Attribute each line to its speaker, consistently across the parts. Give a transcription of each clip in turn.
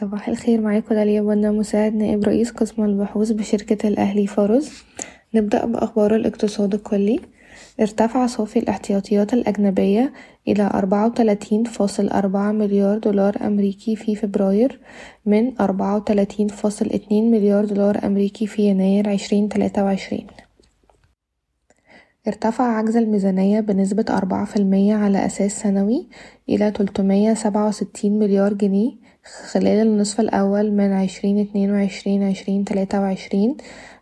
Speaker 1: صباح الخير معاكم داليا بنا مساعد نائب رئيس قسم البحوث بشركة الأهلي فارس نبدأ بأخبار الاقتصاد الكلي. ارتفع صافي الاحتياطيات الأجنبية إلى أربعة وتلاتين فاصل أربعة مليار دولار أمريكي في فبراير من أربعة وتلاتين فاصل اتنين مليار دولار أمريكي في يناير عشرين تلاتة وعشرين. ارتفع عجز الميزانية بنسبة أربعة في المية على أساس سنوي إلى تلتمية سبعة وستين مليار جنيه خلال النصف الأول من عشرين اتنين وعشرين عشرين تلاتة وعشرين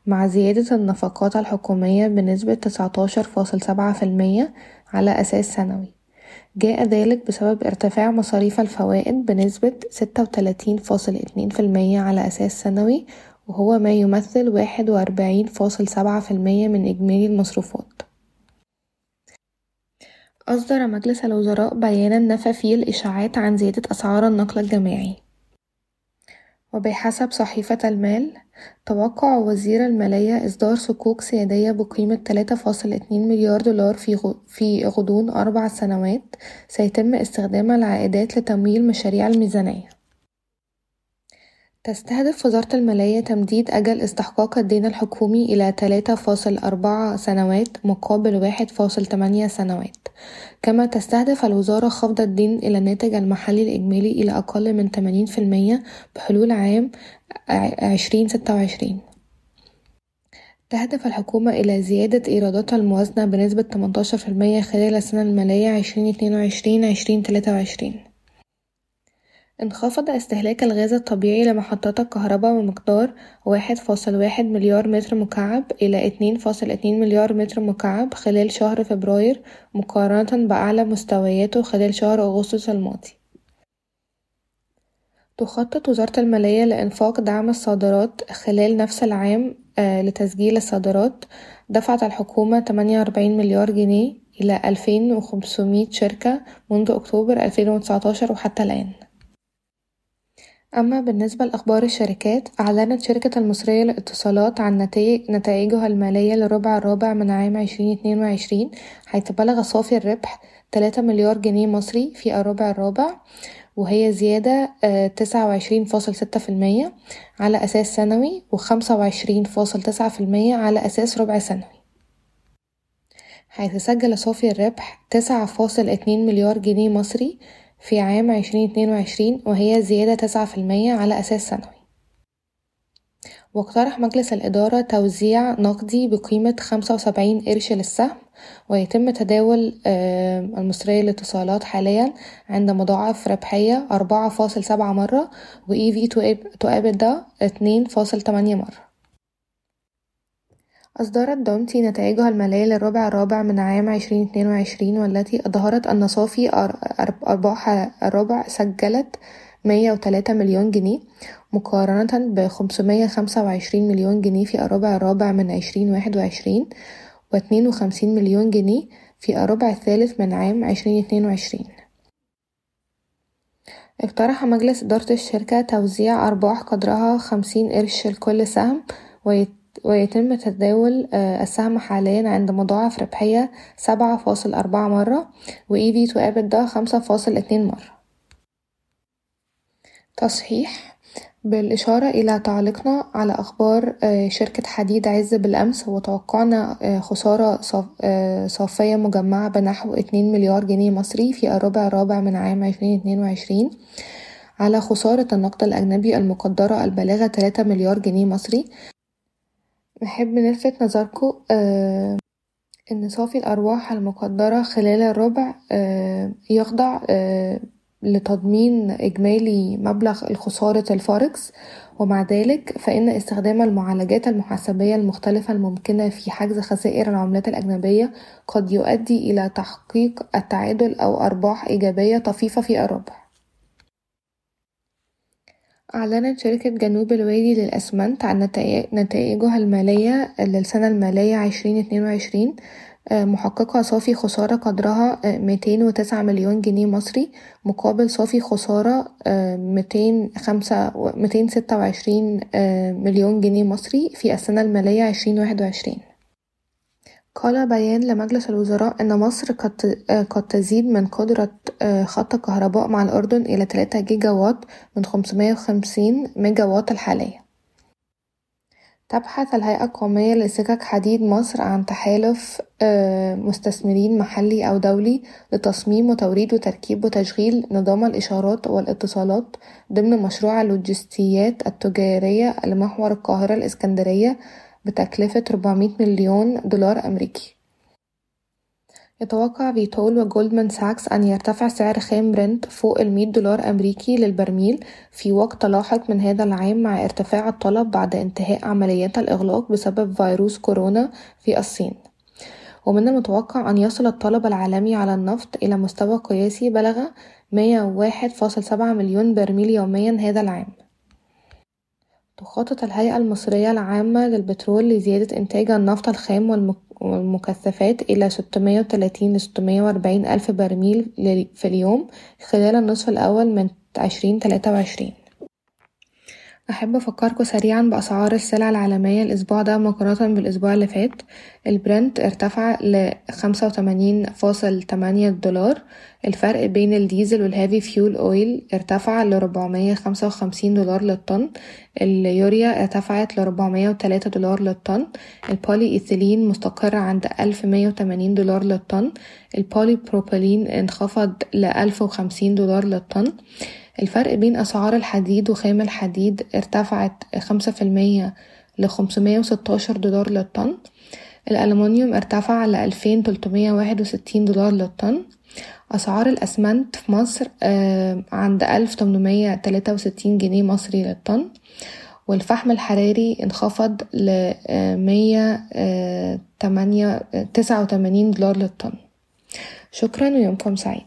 Speaker 1: مع زيادة النفقات الحكومية بنسبة تسعتاشر فاصل سبعة في المية على أساس سنوي. جاء ذلك بسبب ارتفاع مصاريف الفوائد بنسبة ستة وتلاتين فاصل اتنين في المية على أساس سنوي وهو ما يمثل واحد وأربعين فاصل سبعة في المية من إجمالي المصروفات. أصدر مجلس الوزراء بيانا نفى فيه الإشاعات عن زيادة أسعار النقل الجماعي. وبحسب صحيفة المال توقع وزير المالية إصدار صكوك سيادية بقيمة تلاتة فاصل اتنين مليار دولار في غضون أربع سنوات سيتم استخدام العائدات لتمويل مشاريع الميزانية. تستهدف وزارة المالية تمديد أجل استحقاق الدين الحكومي إلى تلاتة فاصل أربعة سنوات مقابل واحد فاصل تمانية سنوات. كما تستهدف الوزارة خفض الدين إلى الناتج المحلي الإجمالي إلى أقل من تمانين في المية بحلول عام عشرين ستة وعشرين. تهدف الحكومة إلى زيادة إيرادات الموازنة بنسبة تمنتاشر في المية خلال السنة المالية عشرين اتنين وعشرين عشرين تلاتة وعشرين. انخفض استهلاك الغاز الطبيعي لمحطات الكهرباء بمقدار واحد فاصل واحد مليار متر مكعب إلى اتنين فاصل اتنين مليار متر مكعب خلال شهر فبراير مقارنة بأعلى مستوياته خلال شهر أغسطس الماضي. تخطط وزارة المالية لإنفاق دعم الصادرات خلال نفس العام لتسجيل الصادرات. دفعت الحكومة تمانية وأربعين مليار جنيه إلى ألفين وخمسمية شركة منذ أكتوبر ألفين وتسعتاشر وحتى الآن. أما بالنسبة لأخبار الشركات أعلنت شركة المصرية للاتصالات عن نتائجها المالية للربع الرابع من عام عشرين اتنين وعشرين حيث بلغ صافي الربح تلاتة مليار جنيه مصري في الربع الرابع وهي زيادة تسعة وعشرين فاصل ستة في المية على أساس سنوي وخمسة وعشرين فاصل تسعة في المية على أساس ربع سنوي. حيث سجل صافي الربح تسعة فاصل اتنين مليار جنيه مصري في عام عشرين اتنين وعشرين وهي زيادة تسعة في المية على أساس سنوي. واقترح مجلس الإدارة توزيع نقدي بقيمة خمسة وسبعين قرش للسهم ويتم تداول المصرية للاتصالات حاليا عند مضاعف ربحية أربعة فاصل سبعة مرة و EV to EBITDA اتنين فاصل تمانية مرة. أصدرت دونتي نتائجها المالية للربع الرابع من عام عشرين اتنين وعشرين والتي أظهرت أن صافي أرباح الربع سجلت مية وتلاتة مليون جنيه مقارنة خمسة وعشرين مليون جنيه في الربع الرابع من عشرين واحد وعشرين واتنين وخمسين مليون جنيه في الربع الثالث من عام عشرين اتنين وعشرين. اقترح مجلس إدارة الشركة توزيع أرباح قدرها خمسين قرش لكل سهم ويتم تداول السهم حاليا عند مضاعف ربحية سبعة فاصل أربعة مرة و EV to EBITDA خمسة فاصل اتنين مرة. تصحيح بالإشارة إلى تعليقنا على أخبار شركة حديد عز بالأمس وتوقعنا خسارة صافية مجمعة بنحو اتنين مليار جنيه مصري في الربع الرابع من عام عشرين اتنين وعشرين على خسارة النقد الأجنبي المقدرة البالغة تلاتة مليار جنيه مصري نحب نلفت نظركم إن صافي الأرباح المقدرة خلال الربع يخضع لتضمين إجمالي مبلغ خسارة الفوركس ومع ذلك فإن استخدام المعالجات المحاسبية المختلفة الممكنة في حجز خسائر العملات الأجنبية قد يؤدي إلى تحقيق التعادل أو أرباح إيجابية طفيفة في الربع. أعلنت شركة جنوب الوادي للأسمنت عن نتائجها المالية للسنة المالية عشرين اتنين وعشرين محققة صافي خسارة قدرها ميتين وتسعة مليون جنيه مصري مقابل صافي خسارة ميتين خمسة ميتين ستة وعشرين مليون جنيه مصري في السنة المالية عشرين واحد وعشرين. قال بيان لمجلس الوزراء إن مصر قد تزيد من قدرة خط الكهرباء مع الأردن إلى تلاتة جيجا واط من خمسمية وخمسين ميجا واط الحالية. تبحث الهيئة القومية لسكك حديد مصر عن تحالف مستثمرين محلي أو دولي لتصميم وتوريد وتركيب وتشغيل نظام الإشارات والاتصالات ضمن مشروع اللوجستيات التجارية لمحور القاهرة الإسكندرية بتكلفة ربعمية مليون دولار أمريكي. يتوقع فيتول وجولدمان ساكس أن يرتفع سعر خام برنت فوق المية دولار أمريكي للبرميل في وقت لاحق من هذا العام مع ارتفاع الطلب بعد انتهاء عمليات الإغلاق بسبب فيروس كورونا في الصين. ومن المتوقع أن يصل الطلب العالمي على النفط إلى مستوى قياسي بلغ مية واحد فاصل سبعة مليون برميل يوميا هذا العام. تخطط الهيئة المصرية العامة للبترول لزيادة إنتاج النفط الخام والمكثفات إلى ستمية وتلاتين لستمية وأربعين ألف برميل في اليوم خلال النصف الأول من عشرين تلاتة وعشرين. أحب أفكركوا سريعا بأسعار السلع العالمية الأسبوع ده مقارنة بالأسبوع اللي فات. البرنت ارتفع لخمسة وتمانين فاصل تمانية دولار الفرق بين الديزل وال heavy fuel oil ارتفع لربعمية خمسة وخمسين دولار للطن. اليوريا ارتفعت لربعمية وتلاتة دولار للطن. البولي إيثيلين مستقر عند ألف مية وتمانين دولار للطن. البولي بروبيلين انخفض لألف وخمسين دولار للطن. الفرق بين أسعار الحديد وخام الحديد ارتفعت خمسة في المية لخمسمية وستاشر دولار للطن. الألمنيوم ارتفع لألفين تلتمية واحد وستين دولار للطن. أسعار الأسمنت في مصر عند ألف تمنمية تلاتة وستين جنيه مصري للطن. والفحم الحراري انخفض لمية تمانية تسعة وتمانين دولار للطن. شكرا ويومكم سعيد.